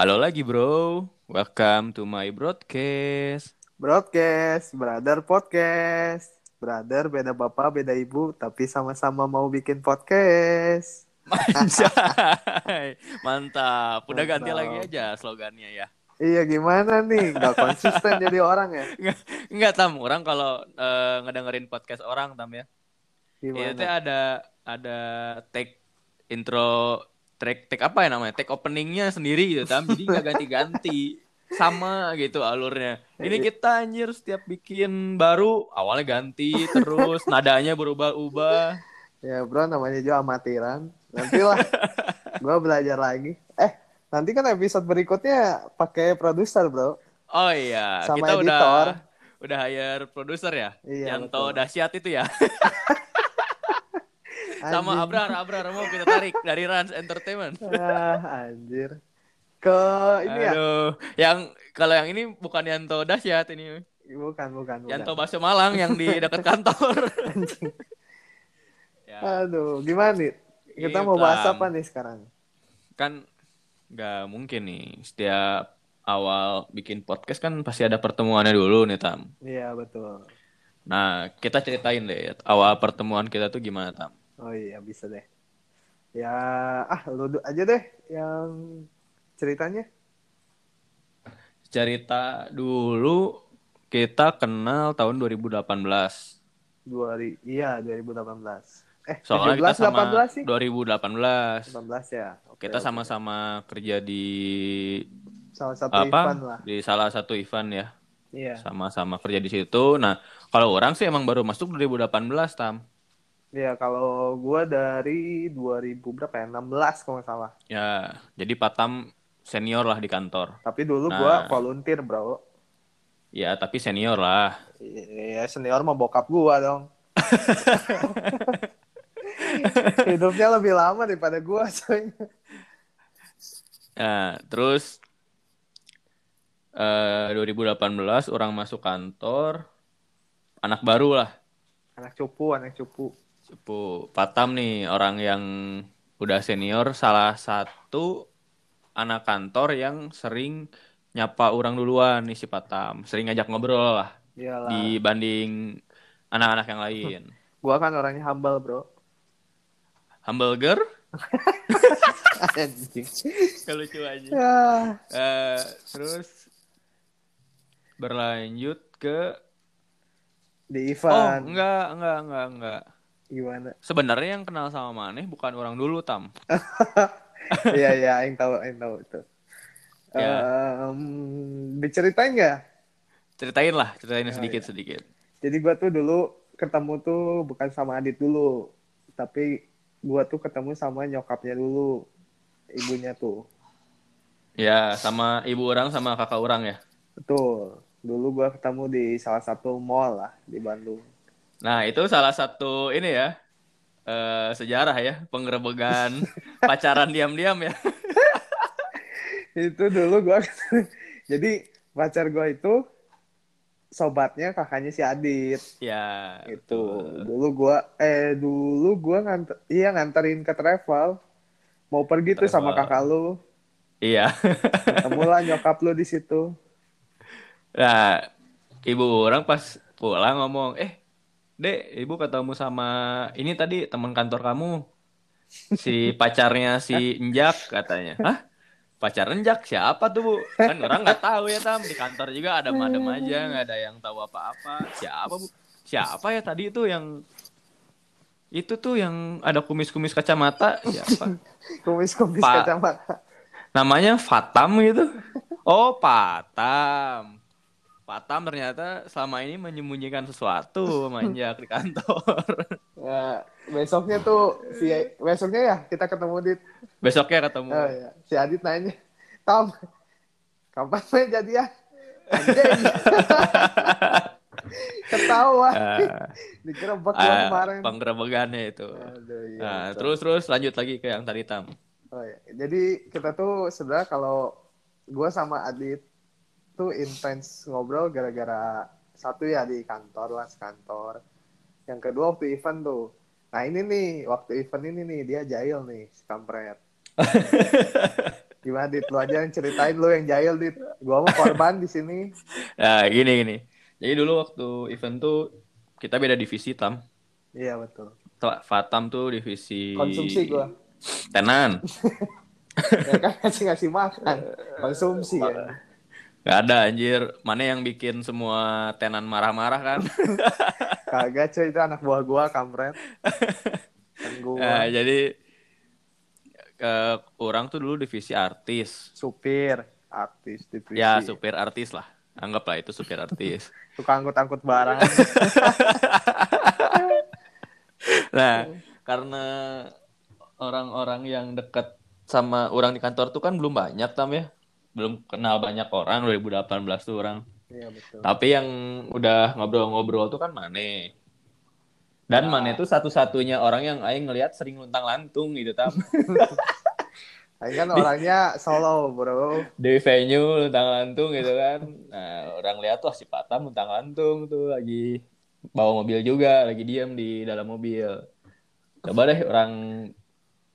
Halo lagi bro, welcome to my broadcast. Broadcast, brother podcast. Brother beda bapak, beda ibu, tapi sama-sama mau bikin podcast. Anjay, mantap. Udah ganti Mantap. lagi aja slogannya ya. Iya gimana nih? Gak konsisten jadi orang ya? Enggak tam, orang kalau eh, ngedengerin podcast orang tam ya. Gimana? Itu ada ada take intro track take apa ya namanya? Take openingnya sendiri gitu tam. Jadi nggak ganti-ganti. Sama gitu alurnya. Ini kita anjir setiap bikin baru awalnya ganti terus nadanya berubah-ubah. Ya bro, namanya juga amatiran. Nanti lah, gue belajar lagi. Eh, nanti kan episode berikutnya pakai produser bro. Oh iya, Sama kita editor. udah udah hire produser ya. Iya, Yanto betul. dahsyat itu ya. Sama. Abrar, Abrar mau kita tarik dari Rans Entertainment. Ah, anjir. Ke ini ya? Aduh, yang kalau yang ini bukan Yanto dahsyat ini. Bukan, bukan. Yanto Bakso Malang yang di dekat kantor. Anjing. ya, Aduh, gimana nih? Kita mau bahas Tam. apa nih sekarang? kan nggak mungkin nih setiap awal bikin podcast kan pasti ada pertemuannya dulu nih Tam. Iya, betul. Nah, kita ceritain deh awal pertemuan kita tuh gimana Tam. Oh iya bisa deh. Ya ah lu aja deh yang ceritanya. Cerita dulu kita kenal tahun 2018. Dua iya 2018. Eh Soalnya kita 17 sama 18 sih. 2018. 18 ya. Oke, Kita sama-sama kerja di salah satu apa? event lah. Di salah satu event ya. Iya. Sama-sama kerja di situ. Nah, kalau orang sih emang baru masuk 2018, Tam. Iya kalau gua dari 2000 berapa ya? 16 kalau nggak salah. Ya, jadi Patam senior lah di kantor. Tapi dulu Nah. gua volunteer, Bro. Ya, tapi senior lah. Iya, senior mah bokap gua dong. Hidupnya lebih lama daripada gua soalnya. Nah, terus eh 2018 orang masuk kantor anak baru lah. Anak cupu, anak cupu. Cepu. Patam nih orang yang udah senior salah satu anak kantor yang sering nyapa orang duluan nih si Patam. Sering ngajak ngobrol lah Iyalah. dibanding anak-anak yang lain. Gua kan orangnya humble, Bro. Hamburger? Anjing. Lucu aja. Eh, terus berlanjut ke Di Oh, event. enggak, enggak, enggak, enggak. Gimana? Sebenarnya yang kenal sama Maneh bukan orang dulu, Tam. Iya, iya, yang tahu, yang tahu itu. Ya. Em, diceritain nggak? Ceritain lah, ceritain Oh, sedikit-sedikit. Jadi gua tuh dulu ketemu tuh bukan sama Adit dulu, tapi gua tuh ketemu sama nyokapnya dulu, ibunya tuh. Ya, sama ibu orang sama kakak orang ya. Betul. Dulu gua ketemu di salah satu mall lah di Bandung. Nah, itu salah satu ini ya. eh sejarah ya, penggerebegan pacaran diam-diam ya. itu dulu gua jadi pacar gua itu sobatnya kakaknya si Adit. Ya, itu betul. dulu gua eh dulu gua nganter iya nganterin ke travel mau pergi tuh sama Travel. kakak lu Iya. ketemulah nyokap lu di situ Nah, ibu orang pas pulang ngomong, "Eh, Dek, ibu ketemu sama ini tadi teman kantor kamu. Si pacarnya si Njak katanya." Hah? Pacar Njak siapa tuh, Bu? Kan orang nggak tahu ya, Tam. Di kantor juga ada madem aja, nggak ada yang tahu apa-apa. Siapa, Bu? Siapa ya tadi itu yang itu tuh yang ada kumis-kumis kacamata siapa? kumis-kumis kacamata Namanya Fatam gitu. Oh, Patam. Patam ternyata selama ini menyembunyikan sesuatu manjak di kantor. ya, besoknya tuh si besoknya ya kita ketemu di Besoknya ketemu. oh, ya. si Adit nanya Tom kapan main jadi ya ketawa Ah, digerebek ah, kemarin penggerebekannya itu. Aduh, iya, Nah, betul. terus terus lanjut lagi ke yang tadi Tam. Oh, iya. Jadi kita tuh sebenarnya kalau gue sama Adit tuh intens ngobrol gara-gara satu ya di kantor lah kantor. Yang kedua waktu event tuh. Nah ini nih waktu event ini nih dia jahil nih si kampret. Gimana dit? Lu aja yang ceritain lu yang jahil dit. Gua mau korban di sini. Nah, gini gini. Jadi dulu waktu event tuh kita beda divisi tam. Iya betul. Fatam tuh divisi Konsumsi gua. tenan. Ya kan ngasih ngasih makan. Konsumsi ya. Gak ada anjir. Mana yang bikin semua tenan marah-marah kan? Kagak cuy itu anak buah gua kampret. Kan gua Nah, jadi eh, orang tuh dulu divisi artis. supir, artis, divisi. Ya, supir artis lah. Anggaplah itu supir artis. Tukang angkut-angkut barang. Nah, karena orang-orang yang dekat sama orang di kantor tuh kan belum banyak tam ya. Belum kenal banyak orang 2018 tuh orang. Iya betul. Tapi yang udah ngobrol-ngobrol tuh kan Mane. Dan Ya. Mane tuh satu-satunya orang yang aing ngelihat sering luntang lantung gitu tam. Ini kan orangnya solo, bro. Di venue luntang lantung gitu kan. Nah, orang lihat tuh si Patam luntang lantung tuh lagi bawa mobil juga, lagi diam di dalam mobil. Coba deh orang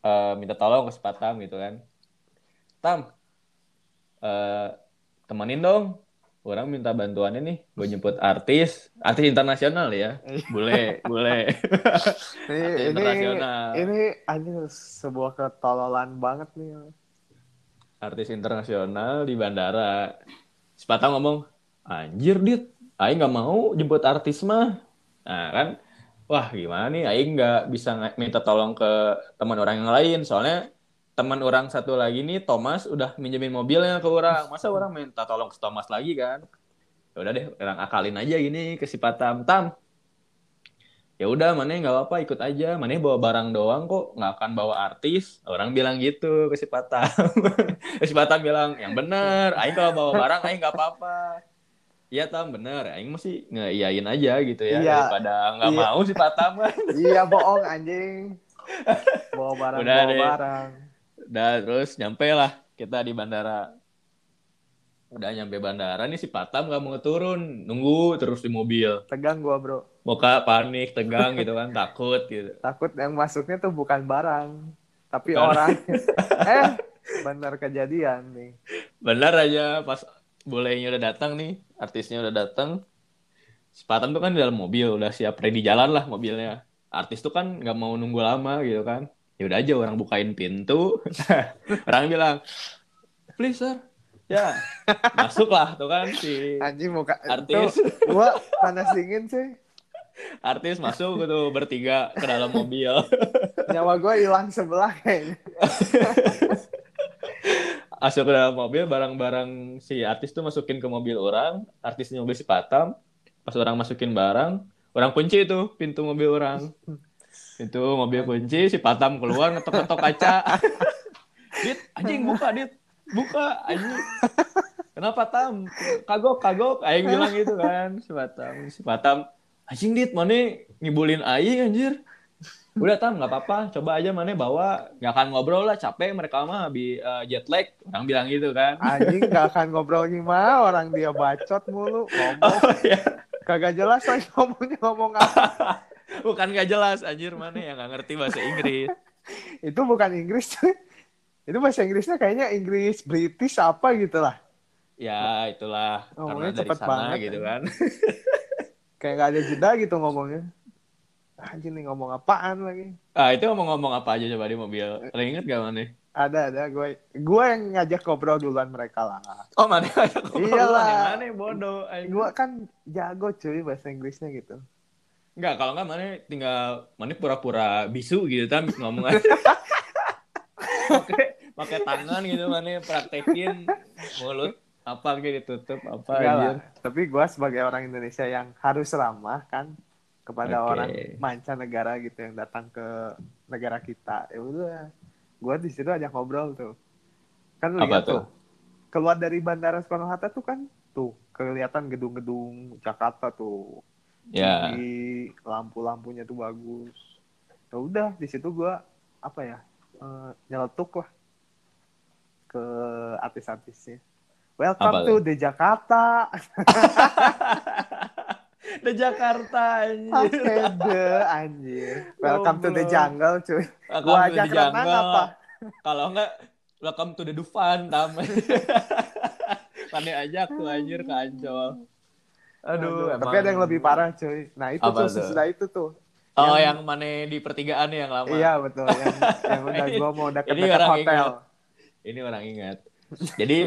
eh, minta tolong ke si Patam gitu kan. Tam, eh, temenin dong. Orang minta bantuannya nih, gue jemput artis, artis internasional ya. Boleh, boleh. Ini, ini, ini sebuah ketololan banget nih. artis internasional di bandara. Si Patang ngomong, anjir dit, Aing nggak mau jemput artis mah. Nah kan, wah gimana nih, Aing nggak bisa minta tolong ke teman orang yang lain. Soalnya teman orang satu lagi nih, Thomas udah minjemin mobilnya ke orang. Masa orang minta tolong ke Thomas lagi kan? Ya udah deh, orang akalin aja gini ke si Patam. Tam, ya udah mana nggak apa-apa ikut aja mana bawa barang doang kok nggak akan bawa artis orang bilang gitu ke si Patam si Batam bilang, yang bener, Aing kalau bawa barang Aing nggak apa-apa. Iya Tam, bener. Aing mesti ngeiyain aja gitu ya. Iya. Daripada nggak Iya. mau si Batam kan. iya bohong anjing. Bawa barang, Udah bawa deh. barang. Udah terus nyampe lah kita di bandara. Udah nyampe bandara nih si Patam nggak mau turun, nunggu terus di mobil. Tegang gua bro. Muka panik, tegang gitu kan, takut gitu. Takut yang masuknya tuh bukan barang. Tapi Bukan. orang. eh, bener kejadian nih. Bener aja pas bolehnya udah datang nih, artisnya udah datang. Si Patam tuh kan di dalam mobil, udah siap ready jalan lah mobilnya. Artis tuh kan nggak mau nunggu lama gitu kan. Ya udah aja orang bukain pintu. orang bilang, please sir. Ya, masuklah tuh kan si Anjing muka. artis. Tuh, gua panas dingin sih. Artis masuk gitu bertiga ke dalam mobil. Nyawa gua hilang sebelah kayaknya. masuk ke dalam mobil, barang-barang si artis tuh masukin ke mobil orang, artisnya mobil si Patam. Pas orang masukin barang, orang kunci itu pintu mobil orang. Pintu mobil kunci, si Patam keluar ngetok-ngetok kaca. Dit, anjing buka, Dit. Buka, anjing. Kenapa Tam? Kagok, kagok. Aing bilang gitu kan, si Patam. Si Patam, anjing Dit, mana ngibulin Aing anjir. Udah Tam, nggak apa-apa. Coba aja mana bawa. Nggak akan ngobrol lah, capek mereka mah habis eh, jet lag. Orang bilang gitu kan. Anjing gak akan ngobrol gimana orang dia bacot mulu ngomong Oh iya. kagak jelas lagi ngomongnya ngomong apa Bukan nggak jelas, anjir mana yang nggak ngerti bahasa Inggris. itu bukan Inggris itu bahasa Inggrisnya kayaknya Inggris British apa gitu lah Ya itulah Ngomongnya karena dari cepet sana banget, gitu kan. kayak nggak ada jeda gitu ngomongnya anjing nih ngomong apaan lagi Ah itu ngomong-ngomong apa aja coba di mobil. Lo inget gak mana? ada ada gue gue yang ngajak ngobrol duluan mereka lah Oh mana Iyalah. Mana bodoh. gue kan jago cuy bahasa Inggrisnya gitu Enggak, kalau enggak mana tinggal mana pura-pura bisu gitu kan ngomong aja. Pakai pakai tangan gitu mana praktekin mulut apa gitu ditutup apa Enggak aja. lah. Tapi gue sebagai orang Indonesia yang harus ramah kan kepada Oke. orang mancanegara gitu yang datang ke negara kita. Ya udah, gue di situ ajak ngobrol tuh. Kan Apa lihat tuh? tuh. Keluar dari Bandara Soekarno Hatta tuh kan tuh kelihatan gedung-gedung Jakarta tuh. Ya. Tinggi, lampu-lampunya tuh bagus. Ya udah, di situ gue apa ya? eh, nyeletuk lah ke artis-artisnya. Welcome Apa to the Jakarta. The Jakarta anjir. The anjir. Welcome to the jungle, cuy. Welcome Gua renang jungle. apa? Kalau enggak welcome to the Dufan tam Kane ajak tuh anjir ke Ancol aduh, emang. tapi ada yang lebih parah cuy. Nah itu Apa tuh tuh? sesudah itu tuh oh yang- yang mana di pertigaan yang lama? Iya betul yang, yang udah gua mau orang hotel. ingat. ini orang ingat. Jadi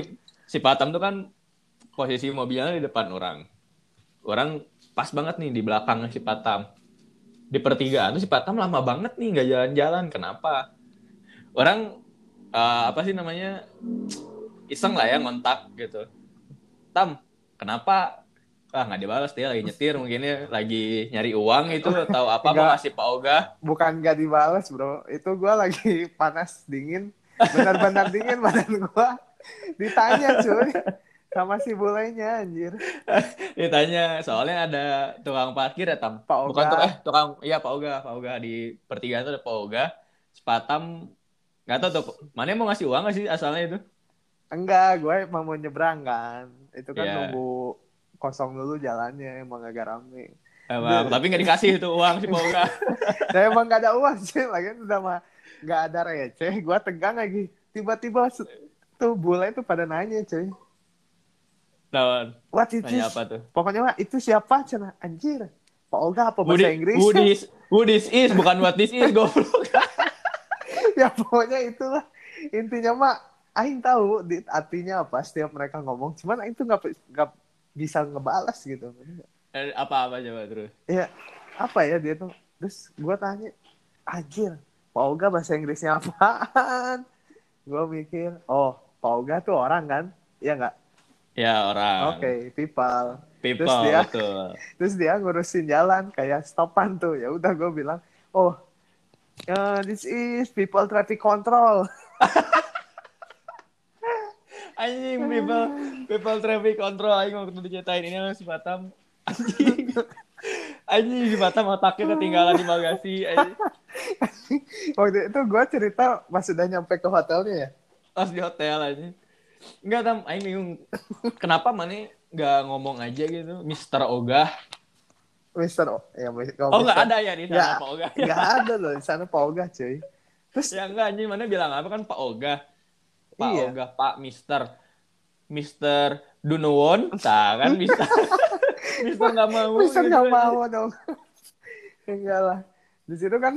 si Patam tuh kan posisi mobilnya di depan orang. Orang pas banget nih di belakang si Patam. Di pertigaan tuh si Patam lama banget nih nggak jalan-jalan. Kenapa? Orang eh, apa sih namanya iseng lah ya ngontak gitu. Tam kenapa ah nggak dibalas dia lagi nyetir mungkin ya lagi nyari uang itu atau apa mau Nggak. ngasih Pak Oga. Bukan gak dibales bro. Itu gua lagi panas dingin. Benar-benar dingin badan gua. Ditanya cuy sama si bulenya anjir. Ditanya soalnya ada tukang parkir ya tam? Pak bukan Oga. tukang eh tukang iya Pak Oga Pak Oga. Di pertigaan itu ada Pak Oga sepatam. Nggak tahu tuh mana mau ngasih uang nggak sih asalnya itu? Enggak gue emang mau nyebrang kan. Itu kan Iya. nunggu kosong dulu jalannya emang agak rame. Emang, tapi nggak dikasih itu uang si Pak Oga saya emang gak ada uang sih lagi udah mah gak ada receh. Gue tegang lagi. Tiba-tiba tuh bule itu pada nanya cuy. Nah, what is this? apa tuh? Pokoknya mah itu siapa cina? Anjir. Pak Olga apa bahasa Inggris? Who this, who this is bukan what this is goblok. Ya pokoknya itulah. Intinya mah Aing tahu di artinya apa setiap mereka ngomong. Cuman Aing tuh nggak nggak bisa ngebalas gitu. Eh, apa-apa coba terus ya apa ya dia tuh? Terus gue tanya anjir Pak Olga bahasa Inggrisnya apaan? Gue mikir oh Pak Olga tuh orang kan? Iya nggak? Ya orang. Oke people. People Terus dia- betul. terus dia ngurusin jalan kayak stopan tuh. Ya udah gue bilang oh uh, this is people traffic control anjing people people traffic control anjing waktu diceritain. Ini si Batam. Anjing. Anjing si Batam otaknya ketinggalan di bagasi anjing. waktu itu gue cerita pas udah nyampe ke hotelnya ya. Pas di hotel anjing. Enggak tam. Aing bingung. Kenapa mana nggak ngomong aja gitu? Mister Ogah. Mister O ya Mister- oh nggak ada ya di sana Pak Ogah? nggak ada loh di sana Pak Olga cuy. Terus ya enggak anjing. Mana bilang apa kan Pak Ogah Pak Iya. Ogah Pak Mister Mister Dunowon nah kan Mister Mister nggak mau Mister gitu, nggak anjing. mau dong. Enggak lah. Di situ kan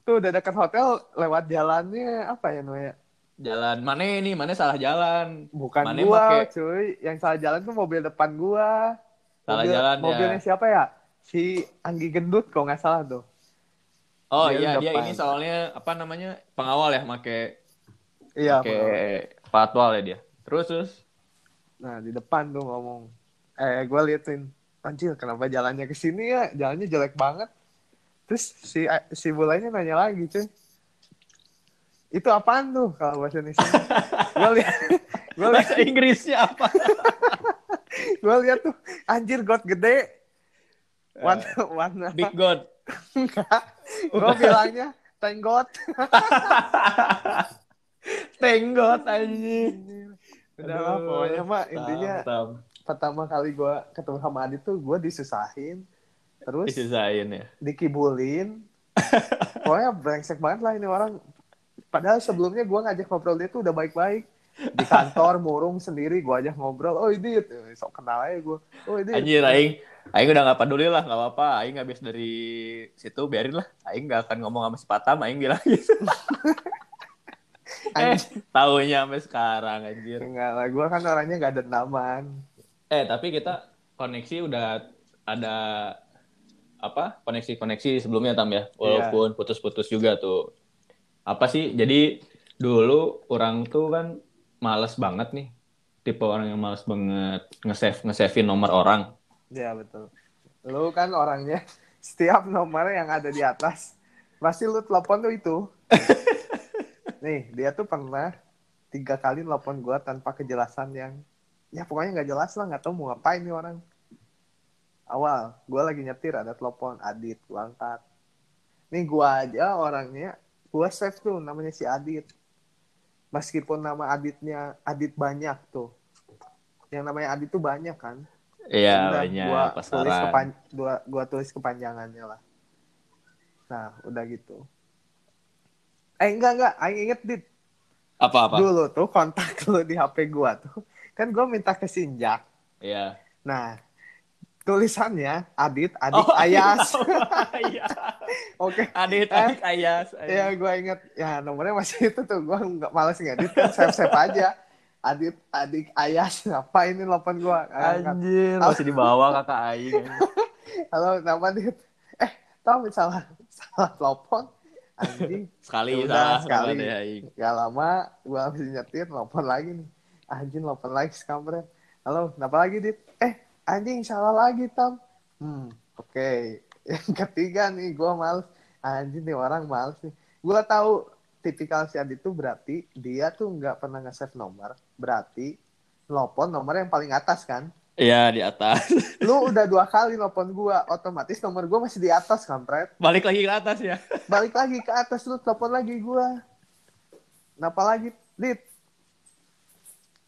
tuh udah dekat hotel lewat jalannya apa ya namanya jalan mana ini? Mana salah jalan? Bukan Mane gua make- cuy. Yang salah jalan tuh mobil depan gua. Salah Mobil- jalan ya. mobilnya siapa ya? Si Anggi Gendut kok nggak salah tuh. Oh Dia iya di dia ini soalnya apa namanya pengawal ya make iya Bro. patwal ya dia. Terus terus? Nah di depan tuh ngomong. Eh gua liatin anjir kenapa jalannya ke sini ya? Jalannya jelek banget. Terus si si bulanya nanya lagi cuy. Itu apaan tuh kalau bahasa Indonesia? Gue lihat gue bahasa Inggrisnya apa? gue lihat tuh anjir got gede. Warna warna Big God. enggak. Gue bilangnya thank god Thank God anjing. udah lah pokoknya tam, intinya tam. pertama kali gue ketemu sama Adit tuh gue disusahin. Terus disusahin ya. dikibulin. Pokoknya brengsek banget lah ini orang. Padahal sebelumnya gue ngajak ngobrol dia tuh udah baik-baik. Di kantor murung sendiri gue ajak ngobrol oh ini sok kenal aja gue oh ini Anjir aing aing udah gak peduli lah nggak apa-apa. Aing habis dari situ biarin lah. Aing gak akan ngomong sama si Patam aing bilang gitu. eh taunya sampai sekarang anjir. enggak lah gue kan orangnya gak dendaman. Eh tapi kita koneksi udah ada apa koneksi-koneksi sebelumnya tam ya? Walaupun putus-putus juga tuh. Apa sih jadi dulu orang tuh kan males banget nih. Tipe orang yang males banget nge-save nge-savein nomor orang. Ya betul. Lu kan orangnya setiap nomor yang ada di atas pasti lu telepon tuh itu nih dia tuh pernah tiga kali telepon gue tanpa kejelasan yang ya pokoknya nggak jelas lah nggak tahu mau ngapain nih orang. Awal gue lagi nyetir ada telepon Adit gue angkat. Nih gue aja orangnya gue save tuh namanya si Adit. Meskipun nama Aditnya Adit banyak tuh. Yang namanya Adit tuh banyak kan? Iya banyak gua tulis kepan gua, gua tulis kepanjangannya lah. Nah udah gitu eh enggak enggak aing inget dit Apa-apa? Dulu tuh kontak lu di HP gua tuh. Kan gua minta ke Sinjak. Iya. Nah, tulisannya Adit, Adit Oh, Ayas. Iya. Oke. Adit, Eh, adik Ayas. Ya, gua inget. Ya, nomornya masih itu tuh. Gua nggak males ngedit kan. Save-save aja. Adit, adik Ayas. Apa ini telepon gua? Anjir, masih dibawa kakak Aing. Halo, nama Dit. Eh, tau salah salah telepon. Anjing. Sekali Ya udah, salah sekali. Aing. Gak lama gue habis nyetir nelfon lagi nih. Anjing nelfon lagi sekampret. Halo, kenapa lagi Dit? Eh, anjing salah lagi Tam. Hmm, oke. Yang ketiga nih gue males. Anjing nih orang males nih. Gue tahu tipikal si Adit tuh berarti dia tuh nggak pernah nge-save nomor. Berarti nelfon nomor yang paling atas kan. Iya, di atas. Lu udah dua kali nelfon gue, otomatis nomor gue masih di atas kampret. Balik lagi ke atas ya. balik lagi ke atas lu telepon lagi gua kenapa lagi dit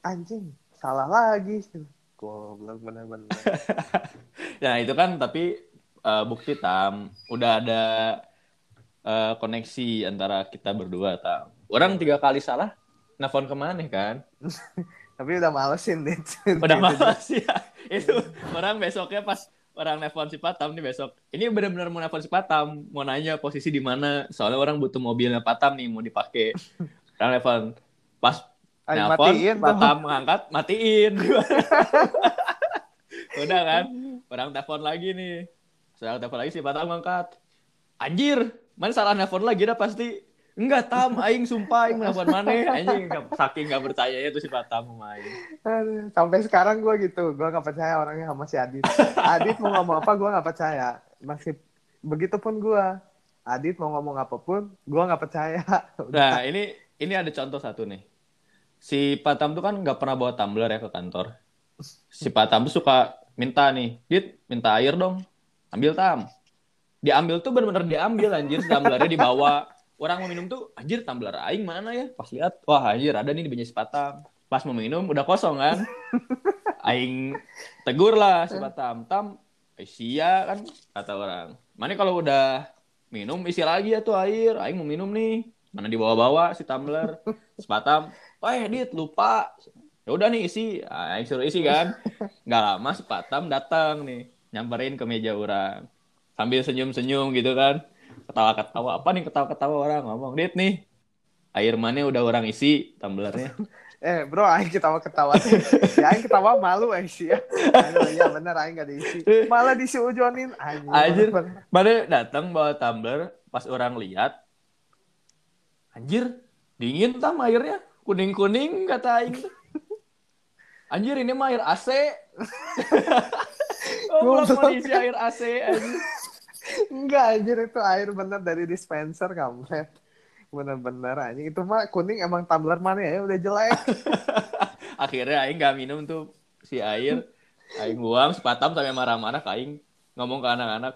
anjing salah lagi goblok bener-bener Ya itu kan tapi eh, bukti tam udah ada eh, koneksi antara kita berdua tam. Orang tiga kali salah, nelfon ke mana kan? tapi udah malesin dit Udah malas ya. Itu orang besoknya pas orang nelfon si Patam nih besok. Ini benar-benar mau nelfon si Patam, mau nanya posisi di mana. Soalnya orang butuh mobilnya Patam nih mau dipakai. Orang nelfon pas nelfon. Patam ngangkat matiin. Udah kan, orang telepon lagi nih. Saya telepon lagi si Patam ngangkat. Anjir, mana salah nelfon lagi dah pasti. Enggak tam, aing sumpah aing nelfon mana anjing saking gak percaya tuh si Patam sama aing. Sampai sekarang gua gitu gua nggak percaya orangnya sama si Adit Adit mau ngomong apa gua nggak percaya masih begitupun gua Adit mau ngomong apa pun gua nggak percaya Nah, ini ini ada contoh satu nih. Si Patam tuh kan nggak pernah bawa tumbler ya ke kantor. Si Patam tuh suka minta nih, Dit, minta air dong. Ambil tam. Diambil tuh bener-bener diambil anjir, tumblernya dibawa. Orang mau minum tuh, anjir tumbler aing mana ya? Pas lihat, wah anjir ada nih di banyak si Patam. Pas mau minum udah kosong kan. Aing tegur lah si Patam. Tam, eh, sia kan kata orang. Mana kalau udah minum isi lagi ya tuh air. Aing mau minum nih. Mana dibawa-bawa si tumbler. Sepatam, oh eh Dit lupa. Ya udah nih isi. Ah, Aing suruh isi kan. Nggak lama si Patam datang nih. Nyamperin ke meja orang. Sambil senyum-senyum gitu kan. Ketawa-ketawa. Apa nih ketawa-ketawa orang ngomong. Dit nih. Air mana udah orang isi tumblernya. Eh bro, aing ketawa ketawa. ya aing ketawa malu eh sih ya. Iya bener aing gak diisi. Malah disi ujonin anjir. Mana datang bawa tumbler. Pas orang lihat. Anjir. Dingin tam airnya. Kuning-kuning kata Aing. Anjir ini mah air AC. oh, belum mau diisi air AC. Anjir. Enggak anjir itu air bener dari dispenser kampret. Bener-bener anjing itu mah kuning emang tumbler mana ya udah jelek. Akhirnya Aing gak minum tuh si air. Aing buang sepatam sampai marah-marah ke Aing. Ngomong ke anak-anak.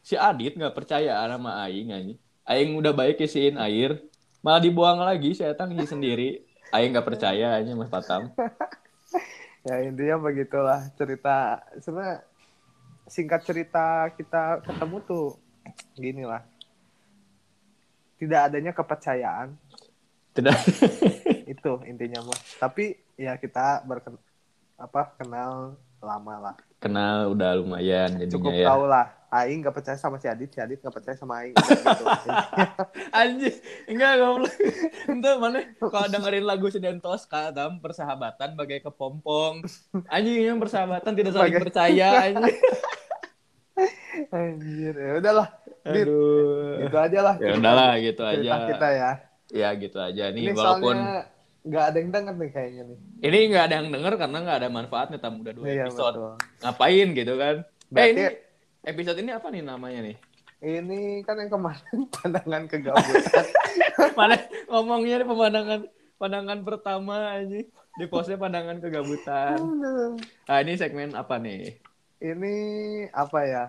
Si Adit gak percaya sama Aing anjing. Aing udah baik isiin air. Malah dibuang lagi, saya ngisi sendiri. Aing gak percaya aja mas Patam. ya intinya begitulah cerita sebenarnya singkat cerita kita ketemu tuh gini lah. Tidak adanya kepercayaan Tidak. itu intinya mah. Tapi ya kita berken apa kenal lama lah. Kenal udah lumayan jadinya Cukup ya. tahu lah. Aing gak percaya sama si Adit, si Adit gak percaya sama Aing. Gitu. Anjir, enggak goblok. Itu mana kalau dengerin lagu Sidentos Kadam persahabatan bagai kepompong. Anjing yang persahabatan tidak saling Bagai- percaya anjing. Anjir, ya udahlah. Dit, Aduh. gitu aja lah. Ya udahlah gitu aja. kita ya. Ya gitu aja nih Ini walaupun nggak ada yang denger nih kayaknya nih. ini nggak ada yang denger karena nggak ada manfaatnya tamu udah dua Iya episode. betul. Ngapain gitu kan? eh Berarti ini episode ini apa nih namanya nih? ini kan yang kemarin pandangan kegabutan. Mana ngomongnya nih pemandangan pandangan pertama aja di postnya pandangan kegabutan. Nah ini segmen apa nih? Ini apa ya?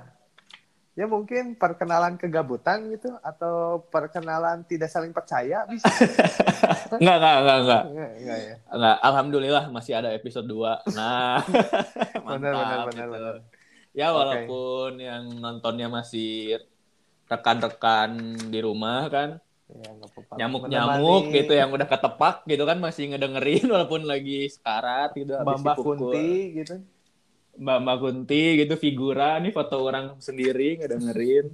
Ya mungkin perkenalan kegabutan gitu atau perkenalan tidak saling percaya bisa. Enggak, enggak, enggak, enggak. Enggak, enggak ya. Enggak, alhamdulillah masih ada episode 2. Nah, Benar, mantap benar, benar, gitu. benar. Ya walaupun yang nontonnya masih rekan-rekan di rumah kan, Ya, apa-apa. Nyamuk-nyamuk Menemani gitu yang udah ketepak gitu kan masih ngedengerin walaupun lagi sekarat gitu habis dipukul. Kunti gitu. Mbak Mbak Kunti gitu figura nih foto orang sendiri ngedengerin.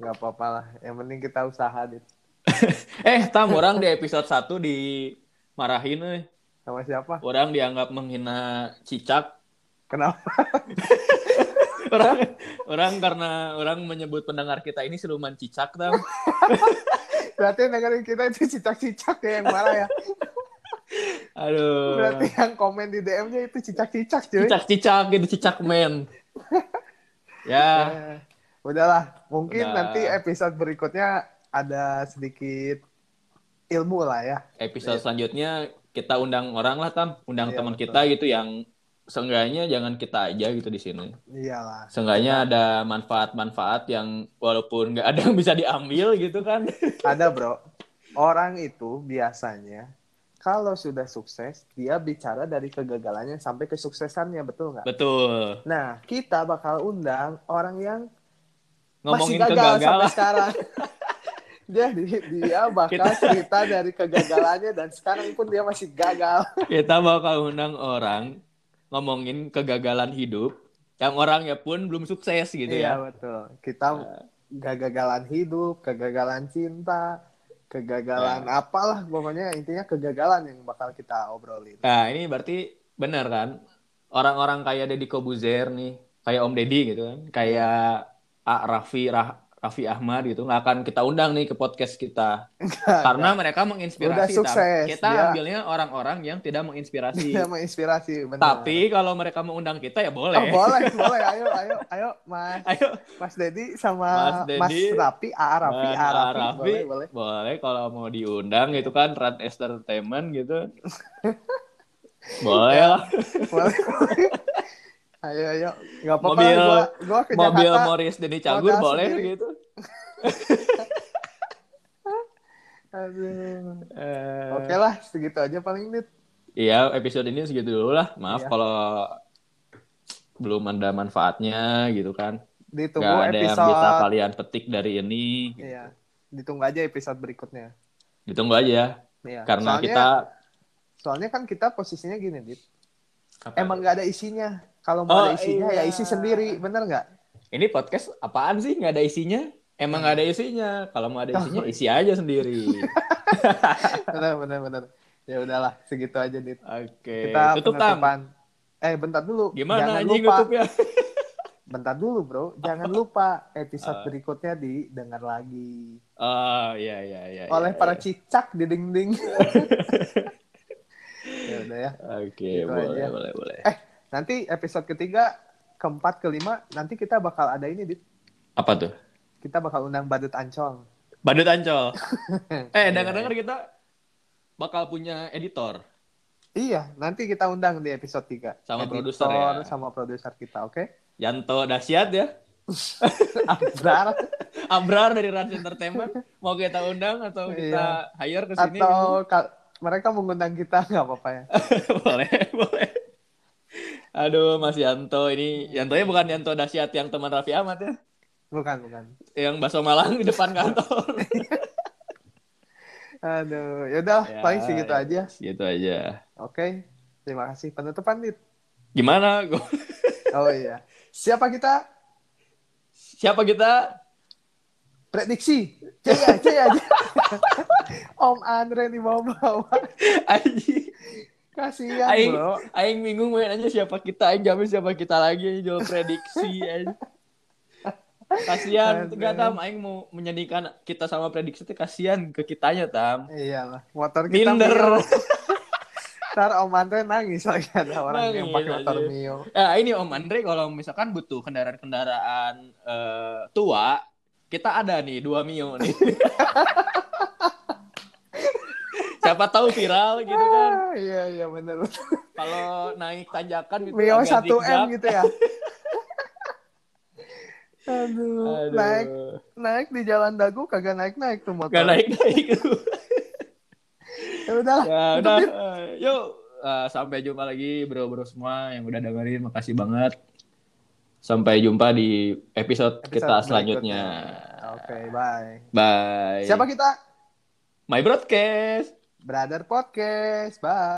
Nggak apa-apa lah. Yang penting kita usaha dit. Eh, tam orang di episode 1 dimarahin euy. Sama siapa? Orang dianggap menghina cicak. Kenapa? Orang orang karena orang menyebut pendengar kita ini siluman cicak tam. Berarti dengerin kita itu cicak-cicak ya yang marah ya. Aduh. Berarti yang komen di DM-nya itu cicak-cicak cuy. Cicak-cicak gitu cicak men. Ya, Eh, udahlah, mungkin Udah. nanti episode berikutnya ada sedikit ilmu lah ya. episode selanjutnya kita undang orang lah tam, undang Iya, teman kita gitu yang seenggaknya jangan kita aja gitu di sini. Iyalah. Seenggaknya ada manfaat-manfaat yang walaupun nggak ada yang bisa diambil gitu kan. Ada bro. Orang itu biasanya kalau sudah sukses, dia bicara dari kegagalannya sampai kesuksesannya, betul nggak? Betul. Nah, kita bakal undang orang yang masih Ngomongin gagal sampai kegagalan. sekarang. Jadi dia bakal Kita- cerita dari kegagalannya dan sekarang pun dia masih gagal. Kita bakal undang orang ngomongin kegagalan hidup yang orangnya pun belum sukses gitu iya ya. betul. Kita kegagalan hidup, kegagalan cinta, kegagalan Ya. apalah pokoknya intinya kegagalan yang bakal kita obrolin. Nah, ini berarti benar kan? Orang-orang kayak Deddy Kobuzer nih, kayak Om Deddy gitu kan, kayak A. Raffi Rah- Raffi Ahmad gitu, nggak akan kita undang nih ke podcast kita. Karena mereka menginspirasi. Udah sukses, Kita dia. ambilnya orang-orang yang tidak menginspirasi. Dia menginspirasi. Tapi kalau mereka mau undang kita ya Oh, boleh. boleh, boleh. Ayo, ayo, ayo, Mas, Ayo, Mas Dedi sama Mas Mas, Dedi, Rapi, A. Rapi, Mas A. Raffi, boleh, boleh. boleh kalau mau diundang gitu kan, Run Entertainment gitu. boleh lah. boleh, boleh. Ayo, ayo. Gak apa-apa, Mobil- gua, gua ke Mobil Jakarta. Morris Denny Cagur boleh sendiri. gitu. Aduh. Eh, Oke lah, segitu aja paling Dit. Iya, episode ini segitu dulu lah. Maaf Iya. kalau belum ada manfaatnya gitu kan. Ditunggu Gak ada yang episode. bisa kalian petik dari ini. Iya. Ditunggu aja episode berikutnya. Ditunggu aja. Iya. Karena soalnya, kita... soalnya kan kita posisinya gini, Dit. Apa? Emang nggak ada isinya. Kalau mau Oh, ada isinya ya iya. isi sendiri, bener nggak? Ini podcast apaan sih? Nggak ada isinya? Emang nggak ada isinya. Kalau mau ada isinya, isi aja sendiri. bener, bener, bener. Ya udahlah, segitu aja, Dit. Oke. Kita Tutup, Tam. penutupan. Eh, bentar dulu. Gimana Jangan anjing lupa. tutupnya? Bentar dulu, Bro. Jangan lupa episode Ah. berikutnya didengar lagi Oh, iya, iya, iya. oleh iya, para iya. cicak di dinding. ya udah ya. Oke, Gitu boleh, aja. boleh, boleh. Eh, nanti episode ketiga, keempat, kelima, nanti kita bakal ada ini, Dit. Apa tuh? Kita bakal undang Badut Ancol. Badut Ancol. eh, Iya, dengar-dengar kita bakal punya editor. Iya, nanti kita undang di episode 3. Sama produser ya. Sama produser kita, oke? Yanto dahsyat ya. Abrar. Abrar dari Rans Entertainment mau kita undang atau kita hire ke sini Atau ka- mereka mengundang kita, nggak apa-apa ya. boleh boleh aduh Mas Yanto ini Yantonya bukan Yanto dahsyat yang teman Raffi Ahmad ya Bukan, bukan. yang bakso Malang di depan kantor Aduh, yaudah, Ya, paling segitu ya. aja. gitu aja Oke, terima kasih. Penutupan, Dit. gimana Oh iya. Siapa kita? siapa kita Prediksi. Jaya, Jaya, Jaya. Om Andre di bawah-bawah. Aing Kasihan, Aing bro. Aing bingung main aja siapa kita Aing jamin siapa kita lagi jual prediksi aing. Kasihan, enggak tam Aing mau menyanyikan kita sama prediksi itu kasihan ke kitanya tam. Iyalah, motor kita Minder. Ntar Om Andre nangis lagi ada orang yang Nangis pakai motor. Mio. Ya ini Om Andre kalau misalkan butuh kendaraan-kendaraan eh, tua, kita ada nih dua Mio nih. Siapa tahu viral gitu kan. Ah, iya, iya bener. Kalau naik tanjakan gitu Mio agak 1M zigzag. gitu ya. Aduh, Aduh. naik naik di jalan dagu kagak naik-naik tuh motor. Gak naik-naik. Ya udahlah. ya tutup, udah, Dit. eh, yuk eh, sampai jumpa lagi bro-bro semua yang udah dengerin, makasih banget. Sampai jumpa di episode, Episode kita selanjutnya. Oke, bye. Bye. Siapa kita? My broadcast. Brother Podcast. Bye.